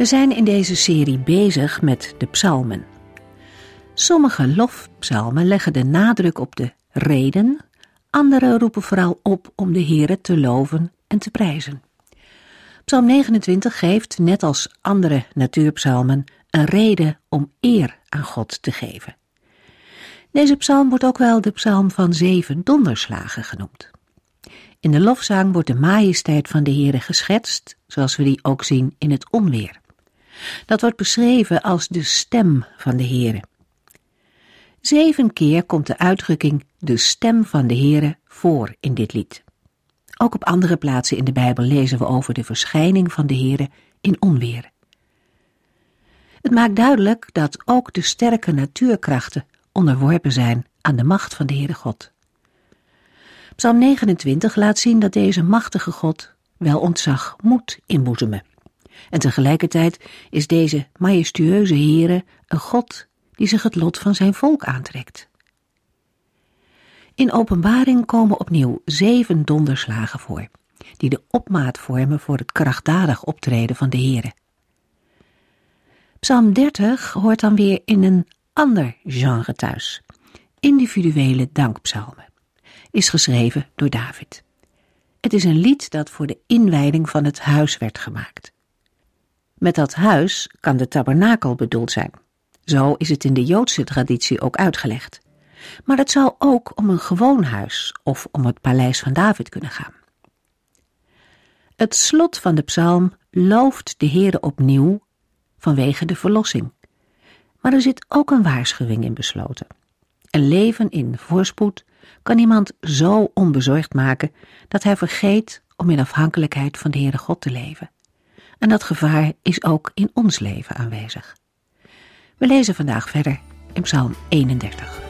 We zijn in deze serie bezig met de psalmen. Sommige lofpsalmen leggen de nadruk op de reden, andere roepen vooral op om de Here te loven en te prijzen. Psalm 29 geeft, net als andere natuurpsalmen, een reden om eer aan God te geven. Deze psalm wordt ook wel de psalm van zeven donderslagen genoemd. In de lofzang wordt de majesteit van de Heere geschetst, zoals we die ook zien in het onweer. Dat wordt beschreven als de stem van de Heere. Zeven keer komt de uitdrukking de stem van de Heere voor in dit lied. Ook op andere plaatsen in de Bijbel lezen we over de verschijning van de Heere in onweer. Het maakt duidelijk dat ook de sterke natuurkrachten onderworpen zijn aan de macht van de Heere God. Psalm 29 laat zien dat deze machtige God wel ontzag moet inboezemen. En tegelijkertijd is deze majestueuze Heere een God die zich het lot van zijn volk aantrekt. In openbaring komen opnieuw zeven donderslagen voor, die de opmaat vormen voor het krachtdadig optreden van de Heere. Psalm 30 hoort dan weer in een ander genre thuis, individuele dankpsalmen, is geschreven door David. Het is een lied dat voor de inwijding van het huis werd gemaakt. Met dat huis kan de tabernakel bedoeld zijn. Zo is het in de Joodse traditie ook uitgelegd. Maar het zou ook om een gewoon huis of om het paleis van David kunnen gaan. Het slot van de psalm looft de Heere opnieuw vanwege de verlossing. Maar er zit ook een waarschuwing in besloten. Een leven in voorspoed kan iemand zo onbezorgd maken dat hij vergeet om in afhankelijkheid van de Heere God te leven. En dat gevaar is ook in ons leven aanwezig. We lezen vandaag verder in Psalm 31.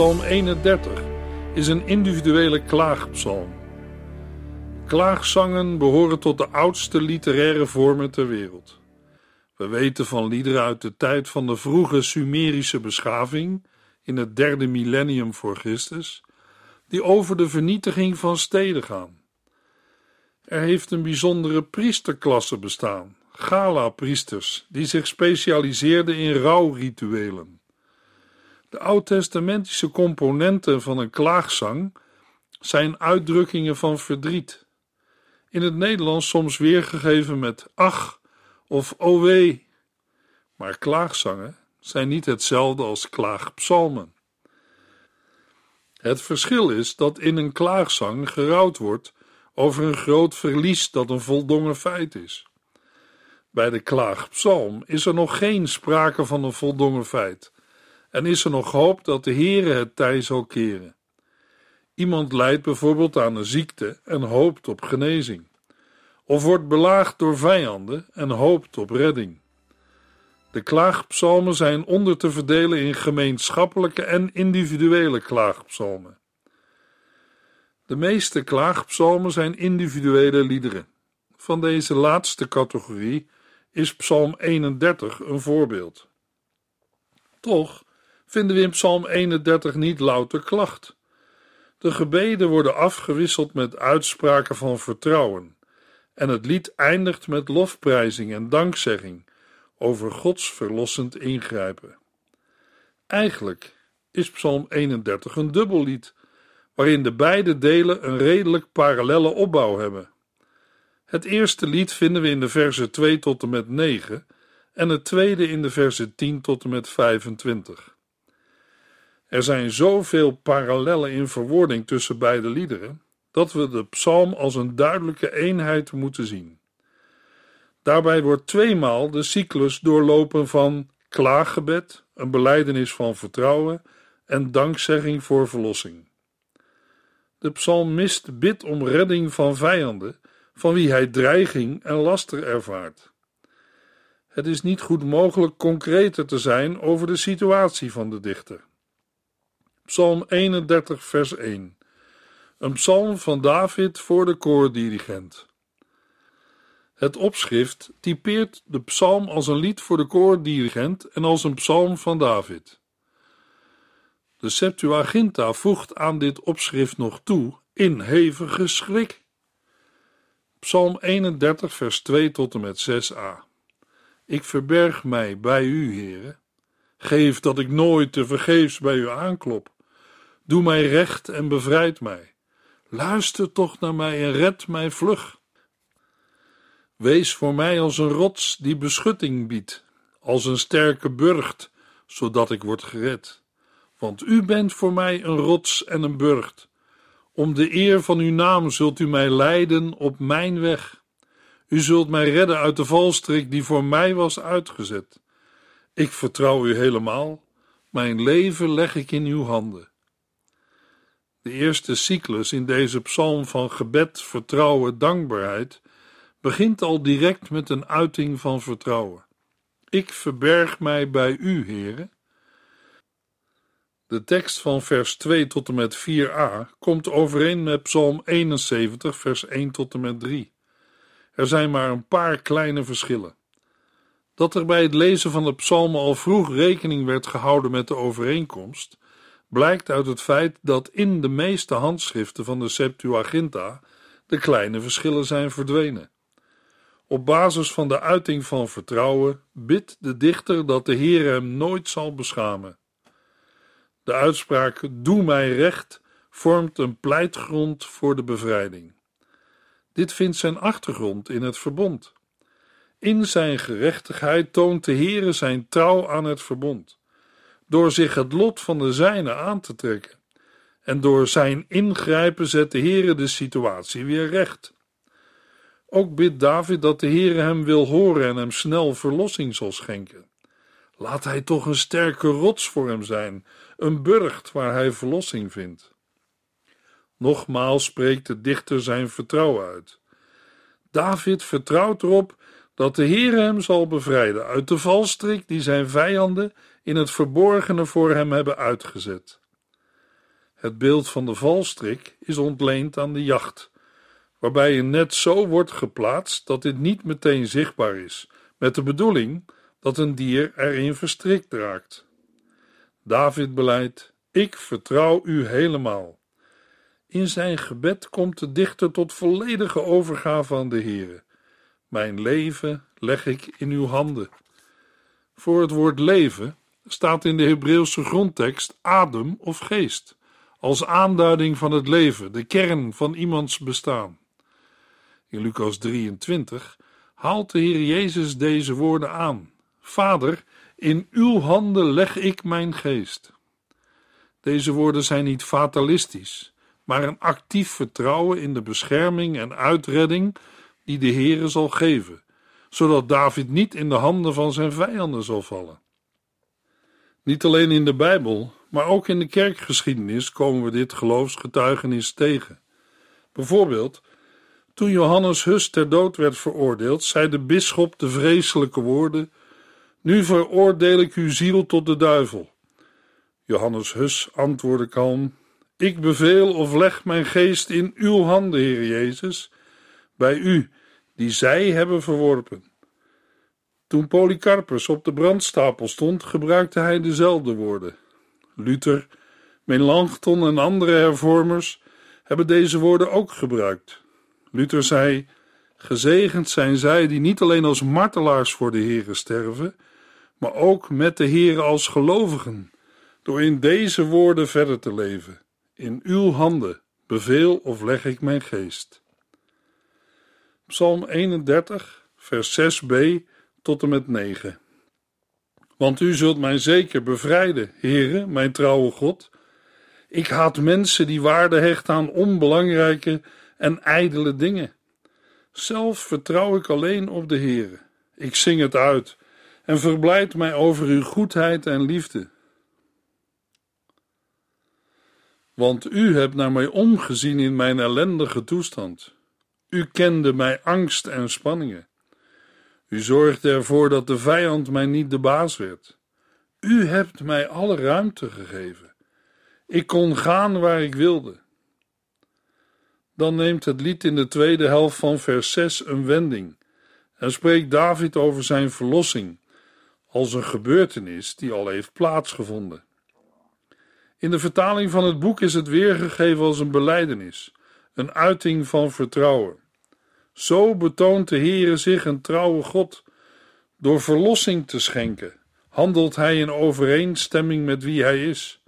Psalm 31 is een individuele klaagpsalm. Klaagzangen behoren tot de oudste literaire vormen ter wereld. We weten van liederen uit de tijd van de vroege Sumerische beschaving in het derde millennium voor Christus, die over de vernietiging van steden gaan. Er heeft een bijzondere priesterklasse bestaan, gala-priesters, die zich specialiseerden in rouwrituelen. De oud-testamentische componenten van een klaagzang zijn uitdrukkingen van verdriet. In het Nederlands soms weergegeven met ach of o. Maar klaagzangen zijn niet hetzelfde als klaagpsalmen. Het verschil is dat in een klaagzang gerouwd wordt over een groot verlies dat een voldongen feit is. Bij de klaagpsalm is er nog geen sprake van een voldongen feit en is er nog hoop dat de Heere het tij zal keren. Iemand lijdt bijvoorbeeld aan een ziekte en hoopt op genezing, of wordt belaagd door vijanden en hoopt op redding. De klaagpsalmen zijn onder te verdelen in gemeenschappelijke en individuele klaagpsalmen. De meeste klaagpsalmen zijn individuele liederen. Van deze laatste categorie is Psalm 31 een voorbeeld. Toch vinden we in Psalm 31 niet louter klacht. De gebeden worden afgewisseld met uitspraken van vertrouwen, en het lied eindigt met lofprijzing en dankzegging over Gods verlossend ingrijpen. Eigenlijk is Psalm 31 een dubbellied, waarin de beide delen een redelijk parallelle opbouw hebben. Het eerste lied vinden we in de versen 2 tot en met 9 en het tweede in de versen 10 tot en met 25. Er zijn zoveel parallellen in verwoording tussen beide liederen dat we de psalm als een duidelijke eenheid moeten zien. Daarbij wordt tweemaal de cyclus doorlopen van klaaggebed, een belijdenis van vertrouwen en dankzegging voor verlossing. De psalmist bidt om redding van vijanden, van wie hij dreiging en laster ervaart. Het is niet goed mogelijk concreter te zijn over de situatie van de dichter. Psalm 31, vers 1. Een psalm van David voor de koordirigent. Het opschrift typeert de psalm als een lied voor de koordirigent en als een psalm van David. De Septuaginta voegt aan dit opschrift nog toe in hevige schrik. Psalm 31, vers 2 tot en met 6a. Ik verberg mij bij u, heren. Geef dat ik nooit te vergeefs bij u aanklop. Doe mij recht en bevrijd mij. Luister toch naar mij en red mij vlug. Wees voor mij als een rots die beschutting biedt, als een sterke burcht, zodat ik word gered. Want u bent voor mij een rots en een burcht. Om de eer van uw naam zult u mij leiden op mijn weg. U zult mij redden uit de valstrik die voor mij was uitgezet. Ik vertrouw u helemaal. Mijn leven leg ik in uw handen. De eerste cyclus in deze psalm van gebed, vertrouwen, dankbaarheid begint al direct met een uiting van vertrouwen. Ik verberg mij bij u, heren. De tekst van vers 2 tot en met 4a komt overeen met Psalm 71, vers 1 tot en met 3. Er zijn maar een paar kleine verschillen. Dat er bij het lezen van de psalmen al vroeg rekening werd gehouden met de overeenkomst, blijkt uit het feit dat in de meeste handschriften van de Septuaginta de kleine verschillen zijn verdwenen. Op basis van de uiting van vertrouwen bidt de dichter dat de Heer hem nooit zal beschamen. De uitspraak Doe mij recht vormt een pleitgrond voor de bevrijding. Dit vindt zijn achtergrond in het verbond. In zijn gerechtigheid toont de Heere zijn trouw aan het verbond, door zich het lot van de zijne aan te trekken. En door zijn ingrijpen zet de Heere de situatie weer recht. Ook bidt David dat de Heere hem wil horen en hem snel verlossing zal schenken. Laat hij toch een sterke rots voor hem zijn, een burcht waar hij verlossing vindt. Nogmaals spreekt de dichter zijn vertrouwen uit. David vertrouwt erop dat de Heere hem zal bevrijden uit de valstrik die zijn vijanden in het verborgene voor hem hebben uitgezet. Het beeld van de valstrik is ontleend aan de jacht, waarbij een net zo wordt geplaatst dat dit niet meteen zichtbaar is, met de bedoeling dat een dier erin verstrikt raakt. David beleidt: Ik vertrouw u helemaal. In zijn gebed komt de dichter tot volledige overgave aan de Heere. Mijn leven leg ik in uw handen. Voor het woord leven staat in de Hebreeuwse grondtekst adem of geest, als aanduiding van het leven, de kern van iemands bestaan. In Lucas 23 haalt de Heer Jezus deze woorden aan: Vader, in uw handen leg ik mijn geest. Deze woorden zijn niet fatalistisch, maar een actief vertrouwen in de bescherming en uitredding die de Heere zal geven, zodat David niet in de handen van zijn vijanden zal vallen. Niet alleen in de Bijbel, maar ook in de kerkgeschiedenis komen we dit geloofsgetuigenis tegen. Bijvoorbeeld, toen Johannes Hus ter dood werd veroordeeld, zei de bisschop de vreselijke woorden: Nu veroordeel ik uw ziel tot de duivel. Johannes Hus antwoordde kalm: Ik beveel of leg mijn geest in uw handen, Heer Jezus, bij u, die zij hebben verworpen. Toen Polycarpus op de brandstapel stond, gebruikte hij dezelfde woorden. Luther, Melanchthon en andere hervormers hebben deze woorden ook gebruikt. Luther zei: Gezegend zijn zij die niet alleen als martelaars voor de Heere sterven, maar ook met de Heere als gelovigen, door in deze woorden verder te leven. In uw handen beveel of leg ik mijn geest. Psalm 31, vers 6b tot en met 9. Want u zult mij zeker bevrijden, Heere, mijn trouwe God. Ik haat mensen die waarde hechten aan onbelangrijke en ijdele dingen. Zelf vertrouw ik alleen op de Heere. Ik zing het uit en verblijd mij over uw goedheid en liefde. Want u hebt naar mij omgezien in mijn ellendige toestand. U kende mij angst en spanningen. U zorgde ervoor dat de vijand mij niet de baas werd. U hebt mij alle ruimte gegeven. Ik kon gaan waar ik wilde. Dan neemt het lied in de tweede helft van vers 6 een wending en spreekt David over zijn verlossing als een gebeurtenis die al heeft plaatsgevonden. In de vertaling van het boek is het weergegeven als een belijdenis, een uiting van vertrouwen. Zo betoont de Heere zich een trouwe God. Door verlossing te schenken, handelt hij in overeenstemming met wie hij is: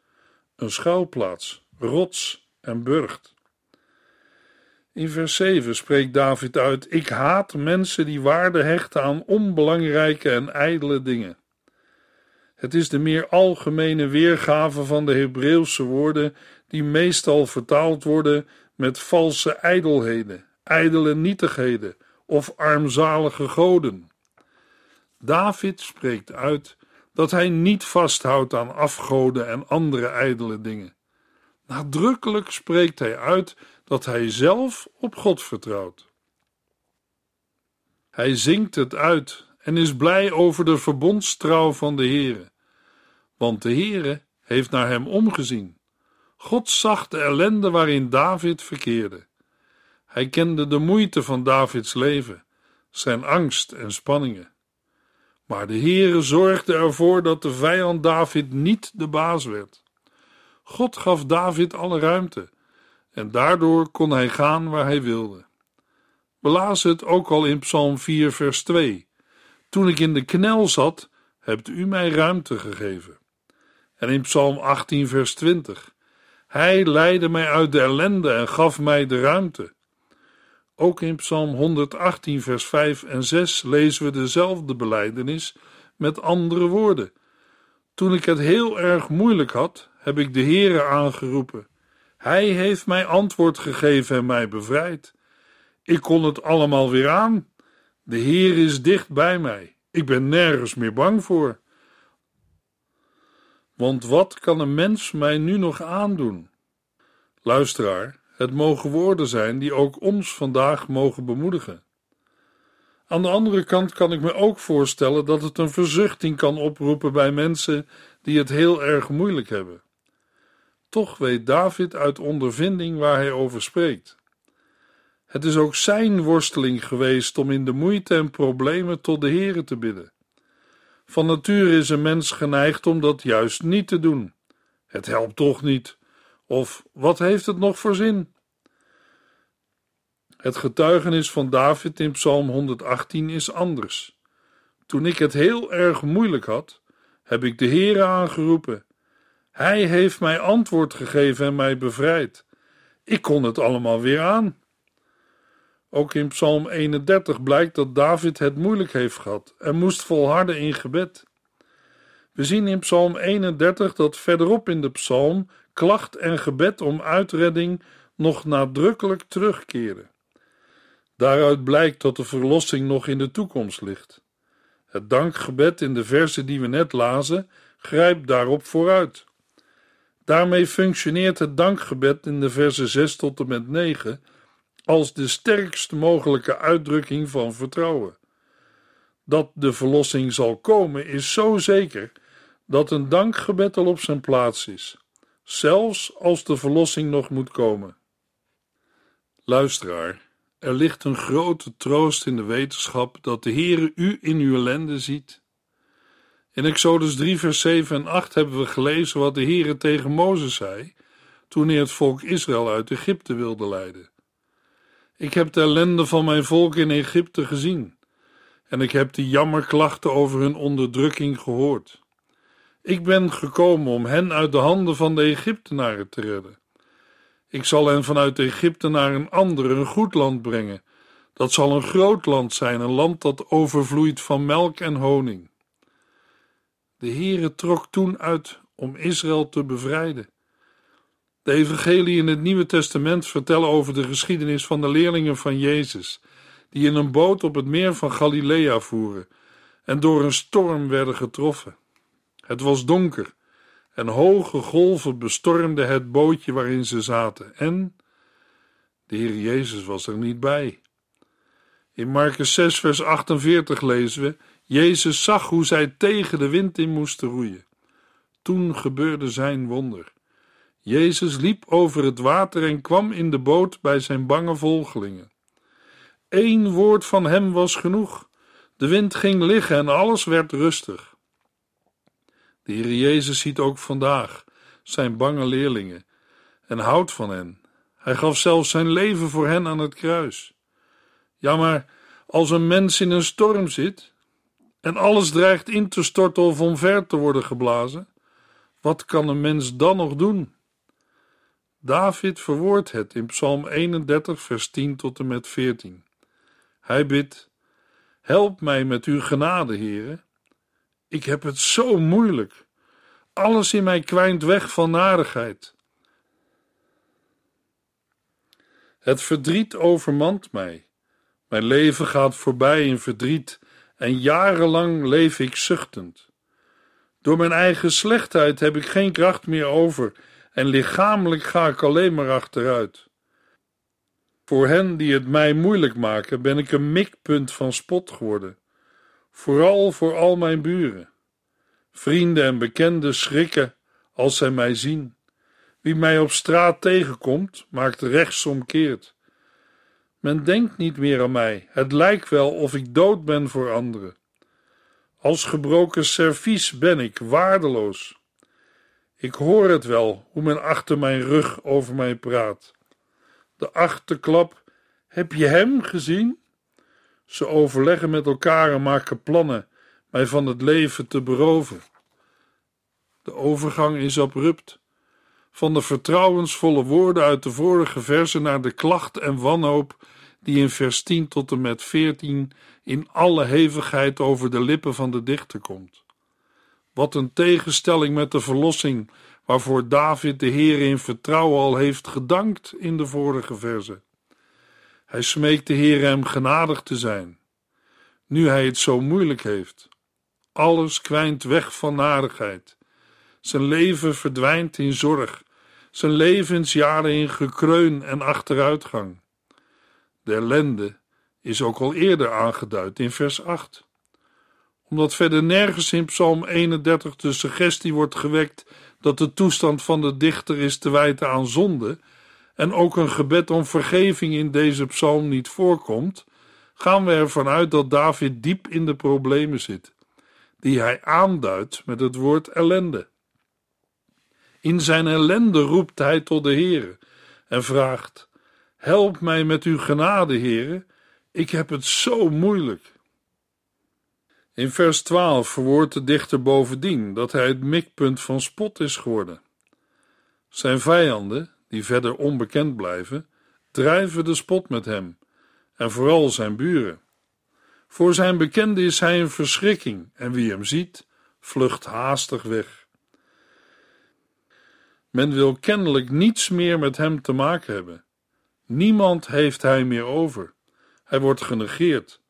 een schuilplaats, rots en burcht. In vers 7 spreekt David uit: Ik haat mensen die waarde hechten aan onbelangrijke en ijdele dingen. Het is de meer algemene weergave van de Hebreeuwse woorden, die meestal vertaald worden met valse ijdelheden, ijdele nietigheden of armzalige goden. David spreekt uit dat hij niet vasthoudt aan afgoden en andere ijdele dingen. Nadrukkelijk spreekt hij uit dat hij zelf op God vertrouwt. Hij zingt het uit en is blij over de verbondstrouw van de Heere, want de Heere heeft naar hem omgezien. God zag de ellende waarin David verkeerde. Hij kende de moeite van Davids leven, zijn angst en spanningen. Maar de Heere zorgde ervoor dat de vijand David niet de baas werd. God gaf David alle ruimte en daardoor kon hij gaan waar hij wilde. Lazen het ook al in Psalm 4, vers 2. Toen ik in de knel zat, hebt u mij ruimte gegeven. En in Psalm 18, vers 20. Hij leidde mij uit de ellende en gaf mij de ruimte. Ook in Psalm 118, vers 5 en 6 lezen we dezelfde beleidenis met andere woorden. Toen ik het heel erg moeilijk had, heb ik de Heere aangeroepen. Hij heeft mij antwoord gegeven en mij bevrijd. Ik kon het allemaal weer aan. De Heer is dicht bij mij. Ik ben nergens meer bang voor. Want wat kan een mens mij nu nog aandoen? Luisteraar, het mogen woorden zijn die ook ons vandaag mogen bemoedigen. Aan de andere kant kan ik me ook voorstellen dat het een verzuchting kan oproepen bij mensen die het heel erg moeilijk hebben. Toch weet David uit ondervinding waar hij over spreekt. Het is ook zijn worsteling geweest om in de moeite en problemen tot de Heere te bidden. Van nature is een mens geneigd om dat juist niet te doen. Het helpt toch niet. Of wat heeft het nog voor zin? Het getuigenis van David in Psalm 118 is anders. Toen ik het heel erg moeilijk had, heb ik de Heere aangeroepen hij heeft mij antwoord gegeven en mij bevrijd. Ik kon het allemaal weer aan. Ook in Psalm 31 blijkt dat David het moeilijk heeft gehad en moest volharden in gebed. We zien in Psalm 31 dat verderop in de psalm klacht en gebed om uitredding nog nadrukkelijk terugkeren. Daaruit blijkt dat de verlossing nog in de toekomst ligt. Het dankgebed in de verse die we net lazen grijpt daarop vooruit. Daarmee functioneert het dankgebed in de versen 6 tot en met 9 als de sterkst mogelijke uitdrukking van vertrouwen. Dat de verlossing zal komen is zo zeker dat een dankgebed al op zijn plaats is, zelfs als de verlossing nog moet komen. Luisteraar, er ligt een grote troost in de wetenschap dat de Heere u in uw ellende ziet in Exodus 3, vers 7 en 8 hebben we gelezen wat de Heere tegen Mozes zei toen hij het volk Israël uit Egypte wilde leiden. Ik heb de ellende van mijn volk in Egypte gezien en ik heb de jammerklachten over hun onderdrukking gehoord. Ik ben gekomen om hen uit de handen van de Egyptenaren te redden. Ik zal hen vanuit Egypte naar een ander, een goed land brengen. Dat zal een groot land zijn, een land dat overvloeit van melk en honing. De Heere trok toen uit om Israël te bevrijden. De evangelie in het Nieuwe Testament vertellen over de geschiedenis van de leerlingen van Jezus, die in een boot op het meer van Galilea voeren en door een storm werden getroffen. Het was donker en hoge golven bestormden het bootje waarin ze zaten en de Heer Jezus was er niet bij. In Marcus 6, vers 48 lezen we: Jezus zag hoe zij tegen de wind in moesten roeien. Toen gebeurde zijn wonder. Jezus liep over het water en kwam in de boot bij zijn bange volgelingen. Eén woord van hem was genoeg. De wind ging liggen en alles werd rustig. De Heer Jezus ziet ook vandaag zijn bange leerlingen en houdt van hen. Hij gaf zelfs zijn leven voor hen aan het kruis. Ja, maar als een mens in een storm zit en alles dreigt in te storten of omver te worden geblazen, wat kan een mens dan nog doen? David verwoordt het in Psalm 31, vers 10 tot en met 14. Hij bidt: Help mij met uw genade, heren. Ik heb het zo moeilijk. Alles in mij kwijnt weg van narigheid. Het verdriet overmand mij. Mijn leven gaat voorbij in verdriet en jarenlang leef ik zuchtend. Door mijn eigen slechtheid heb ik geen kracht meer over en lichamelijk ga ik alleen maar achteruit. Voor hen die het mij moeilijk maken, ben ik een mikpunt van spot geworden, vooral voor al mijn buren. Vrienden en bekenden schrikken als zij mij zien. Wie mij op straat tegenkomt, maakt rechtsomkeert. Men denkt niet meer aan mij. Het lijkt wel of ik dood ben voor anderen. Als gebroken servies ben ik waardeloos. Ik hoor het wel, hoe men achter mijn rug over mij praat. De achterklap, heb je hem gezien? Ze overleggen met elkaar en maken plannen mij van het leven te beroven. De overgang is abrupt. Van de vertrouwensvolle woorden uit de vorige versen naar de klacht en wanhoop die in vers 10 tot en met 14 in alle hevigheid over de lippen van de dichter komt. Wat een tegenstelling met de verlossing waarvoor David de Heer in vertrouwen al heeft gedankt in de vorige verse. Hij smeekt de Heer hem genadig te zijn, nu hij het zo moeilijk heeft. Alles kwijnt weg van narigheid. Zijn leven verdwijnt in zorg, zijn levensjaren in gekreun en achteruitgang. De ellende is ook al eerder aangeduid in vers 8. Omdat verder nergens in Psalm 31 de suggestie wordt gewekt dat de toestand van de dichter is te wijten aan zonde en ook een gebed om vergeving in deze psalm niet voorkomt, gaan we ervan uit dat David diep in de problemen zit, die hij aanduidt met het woord ellende. In zijn ellende roept hij tot de Heere en vraagt: Help mij met uw genade, Heere, ik heb het zo moeilijk. In vers 12 verwoordt de dichter bovendien dat hij het mikpunt van spot is geworden. Zijn vijanden, die verder onbekend blijven, drijven de spot met hem, en vooral zijn buren. Voor zijn bekende is hij een verschrikking, en wie hem ziet, vlucht haastig weg. Men wil kennelijk niets meer met hem te maken hebben. Niemand heeft hij meer over. Hij wordt genegeerd.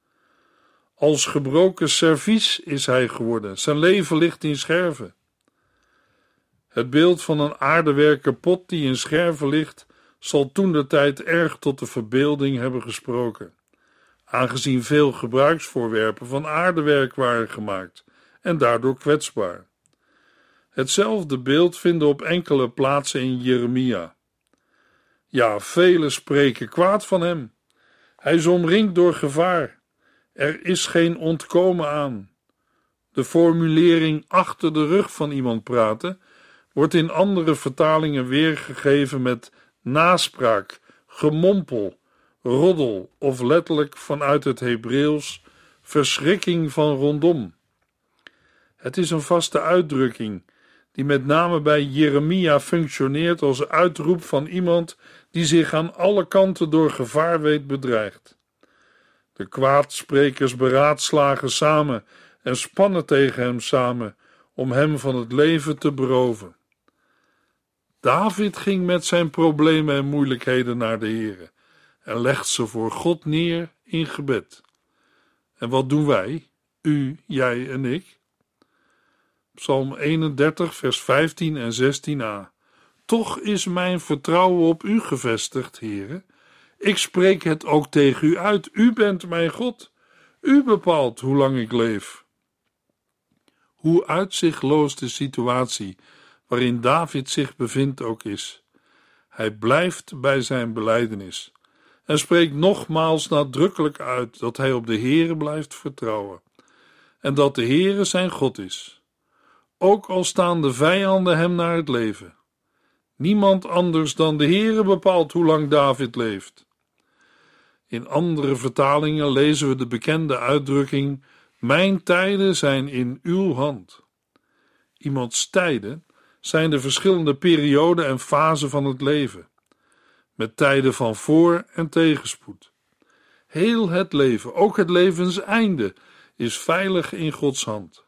Als gebroken servies is hij geworden. Zijn leven ligt in scherven. Het beeld van een aardewerken pot die in scherven ligt, zal toen de tijd erg tot de verbeelding hebben gesproken, aangezien veel gebruiksvoorwerpen van aardewerk waren gemaakt en daardoor kwetsbaar. Hetzelfde beeld vinden op enkele plaatsen in Jeremia. Ja, velen spreken kwaad van hem. Hij is omringd door gevaar. Er is geen ontkomen aan. De formulering achter de rug van iemand praten wordt in andere vertalingen weergegeven met naspraak, gemompel, roddel of letterlijk vanuit het Hebreeuws verschrikking van rondom. Het is een vaste uitdrukking die met name bij Jeremia functioneert als uitroep van iemand die zich aan alle kanten door gevaar weet bedreigd. De kwaadsprekers beraadslagen samen en spannen tegen hem samen om hem van het leven te beroven. David ging met zijn problemen en moeilijkheden naar de Heere en legt ze voor God neer in gebed. En wat doen wij, u, jij en ik? Psalm 31, vers 15 en 16a. Toch is mijn vertrouwen op u gevestigd, Heere. Ik spreek het ook tegen u uit. U bent mijn God. U bepaalt hoe lang ik leef. Hoe uitzichtloos de situatie waarin David zich bevindt ook is. Hij blijft bij zijn belijdenis en spreekt nogmaals nadrukkelijk uit dat hij op de Heere blijft vertrouwen en dat de Heere zijn God is. Ook al staan de vijanden hem naar het leven. Niemand anders dan de Heere bepaalt hoe lang David leeft. In andere vertalingen lezen we de bekende uitdrukking: Mijn tijden zijn in uw hand. Iemands tijden zijn de verschillende perioden en fasen van het leven, met tijden van voor- en tegenspoed. Heel het leven, ook het levenseinde, is veilig in Gods hand.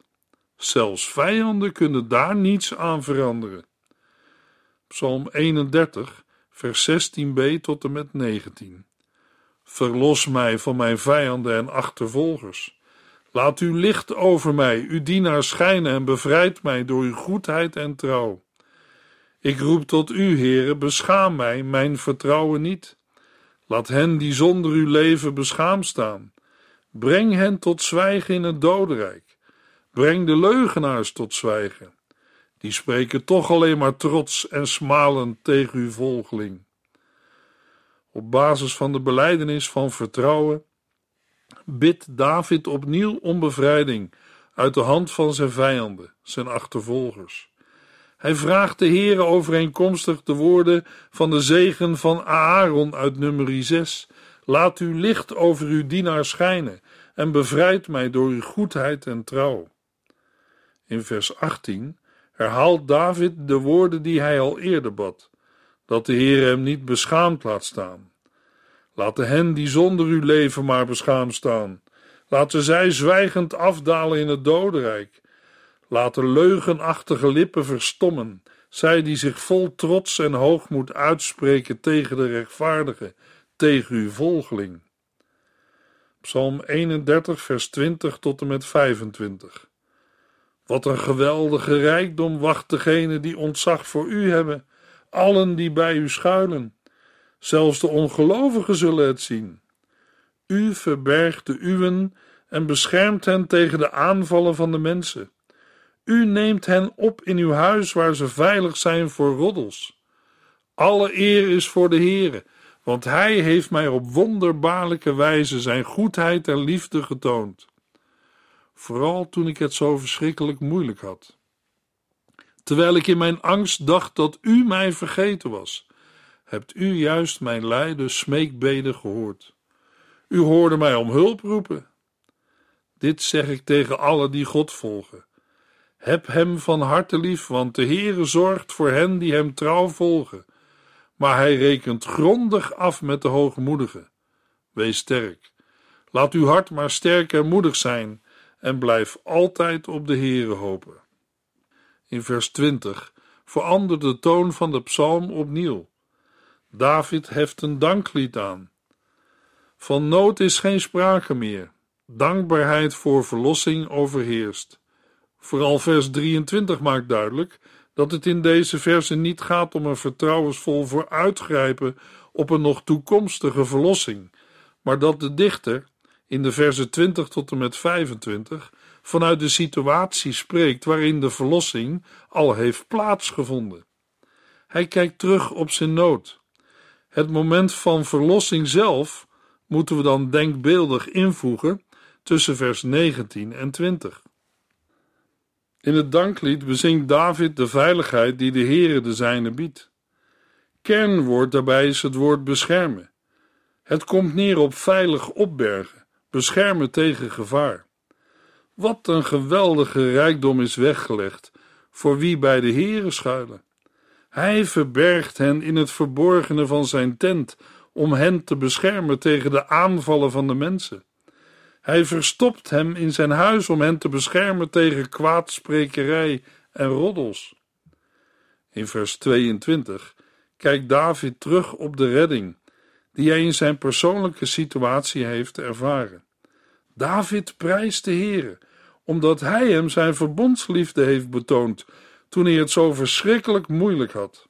Zelfs vijanden kunnen daar niets aan veranderen. Psalm 31, vers 16b tot en met 19. Verlos mij van mijn vijanden en achtervolgers. Laat uw licht over mij, uw dienaar schijnen en bevrijd mij door uw goedheid en trouw. Ik roep tot u, Heere, beschaam mij, mijn vertrouwen niet. Laat hen die zonder uw leven beschaamd staan. Breng hen tot zwijgen in het dodenrijk. Breng de leugenaars tot zwijgen. Die spreken toch alleen maar trots en smalend tegen uw volgeling. Op basis van de belijdenis van vertrouwen bidt David opnieuw om bevrijding uit de hand van zijn vijanden, zijn achtervolgers. Hij vraagt de Heere overeenkomstig de woorden van de zegen van Aaron uit nummer 6. Laat uw licht over uw dienaar schijnen en bevrijd mij door uw goedheid en trouw. In vers 18 herhaalt David de woorden die hij al eerder bad, dat de Heer hem niet beschaamd laat staan. Laten hen die zonder u leven maar beschaamd staan. Laten zij zwijgend afdalen in het dodenrijk. Laten leugenachtige lippen verstommen, zij die zich vol trots en hoogmoed uitspreken tegen de rechtvaardige, tegen uw volgeling. Psalm 31, vers 20 tot en met 25. Wat een geweldige rijkdom wacht degene die ontzag voor u hebben, allen die bij u schuilen. Zelfs de ongelovigen zullen het zien. U verbergt de uwen en beschermt hen tegen de aanvallen van de mensen. U neemt hen op in uw huis waar ze veilig zijn voor roddels. Alle eer is voor de Heere, want Hij heeft mij op wonderbaarlijke wijze zijn goedheid en liefde getoond. Vooral toen ik het zo verschrikkelijk moeilijk had. Terwijl ik in mijn angst dacht dat U mij vergeten was, hebt U juist mijn lijden smeekbeden gehoord. U hoorde mij om hulp roepen. Dit zeg ik tegen alle die God volgen. Heb hem van harte lief, want de Heere zorgt voor hen die hem trouw volgen. Maar hij rekent grondig af met de hoogmoedigen. Wees sterk. Laat uw hart maar sterk en moedig zijn en blijf altijd op de Heere hopen. In vers 20 verandert de toon van de psalm opnieuw. David heft een danklied aan. Van nood is geen sprake meer. Dankbaarheid voor verlossing overheerst. Vooral vers 23 maakt duidelijk dat het in deze verse niet gaat om een vertrouwensvol vooruitgrijpen op een nog toekomstige verlossing, maar dat de dichter in de verse 20 tot en met 25 vanuit de situatie spreekt waarin de verlossing al heeft plaatsgevonden. Hij kijkt terug op zijn nood. Het moment van verlossing zelf moeten we dan denkbeeldig invoegen tussen vers 19 en 20. In het danklied bezingt David de veiligheid die de Heere de zijne biedt. Kernwoord daarbij is het woord beschermen. Het komt neer op veilig opbergen, beschermen tegen gevaar. Wat een geweldige rijkdom is weggelegd voor wie bij de Heere schuilen. Hij verbergt hen in het verborgene van zijn tent om hen te beschermen tegen de aanvallen van de mensen. Hij verstopt hem in zijn huis om hen te beschermen tegen kwaadsprekerij en roddels. In vers 22 kijkt David terug op de redding die hij in zijn persoonlijke situatie heeft ervaren. David prijst de Heere, omdat hij hem zijn verbondsliefde heeft betoond toen hij het zo verschrikkelijk moeilijk had.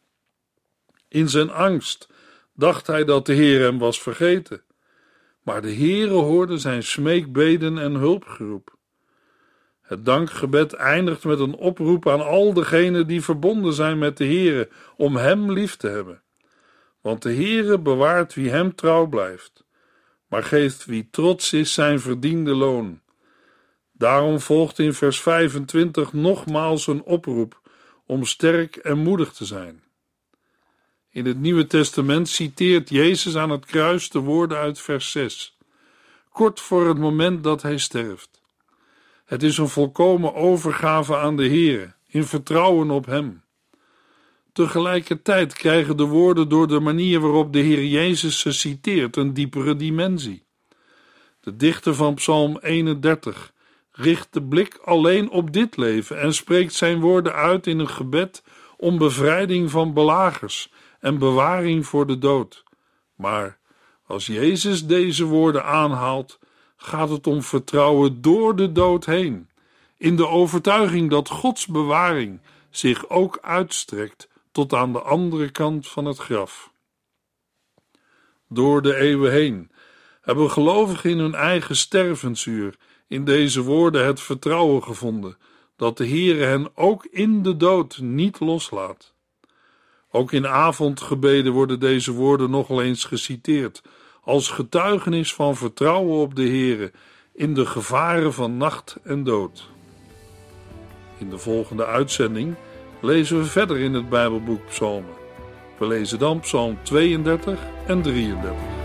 In zijn angst dacht hij dat de Heer hem was vergeten. Maar de Heere hoorde zijn smeekbeden en hulpgeroep. Het dankgebed eindigt met een oproep aan al degenen die verbonden zijn met de Heere om hem lief te hebben. Want de Heere bewaart wie hem trouw blijft, maar geeft wie trots is zijn verdiende loon. Daarom volgt in vers 25 nogmaals een oproep om sterk en moedig te zijn. In het Nieuwe Testament citeert Jezus aan het kruis de woorden uit vers 6, kort voor het moment dat hij sterft. Het is een volkomen overgave aan de Heer, in vertrouwen op Hem. Tegelijkertijd krijgen de woorden door de manier waarop de Heer Jezus ze citeert een diepere dimensie. De dichter van Psalm 31 richt de blik alleen op dit leven en spreekt zijn woorden uit in een gebed om bevrijding van belagers en bewaring voor de dood. Maar als Jezus deze woorden aanhaalt, gaat het om vertrouwen door de dood heen, in de overtuiging dat Gods bewaring zich ook uitstrekt tot aan de andere kant van het graf. Door de eeuwen heen hebben gelovigen in hun eigen stervensuur in deze woorden het vertrouwen gevonden dat de Heere hen ook in de dood niet loslaat. Ook in avondgebeden worden deze woorden nogal eens geciteerd als getuigenis van vertrouwen op de Heere in de gevaren van nacht en dood. In de volgende uitzending lezen we verder in het Bijbelboek Psalmen. We lezen dan Psalm 32 en 33.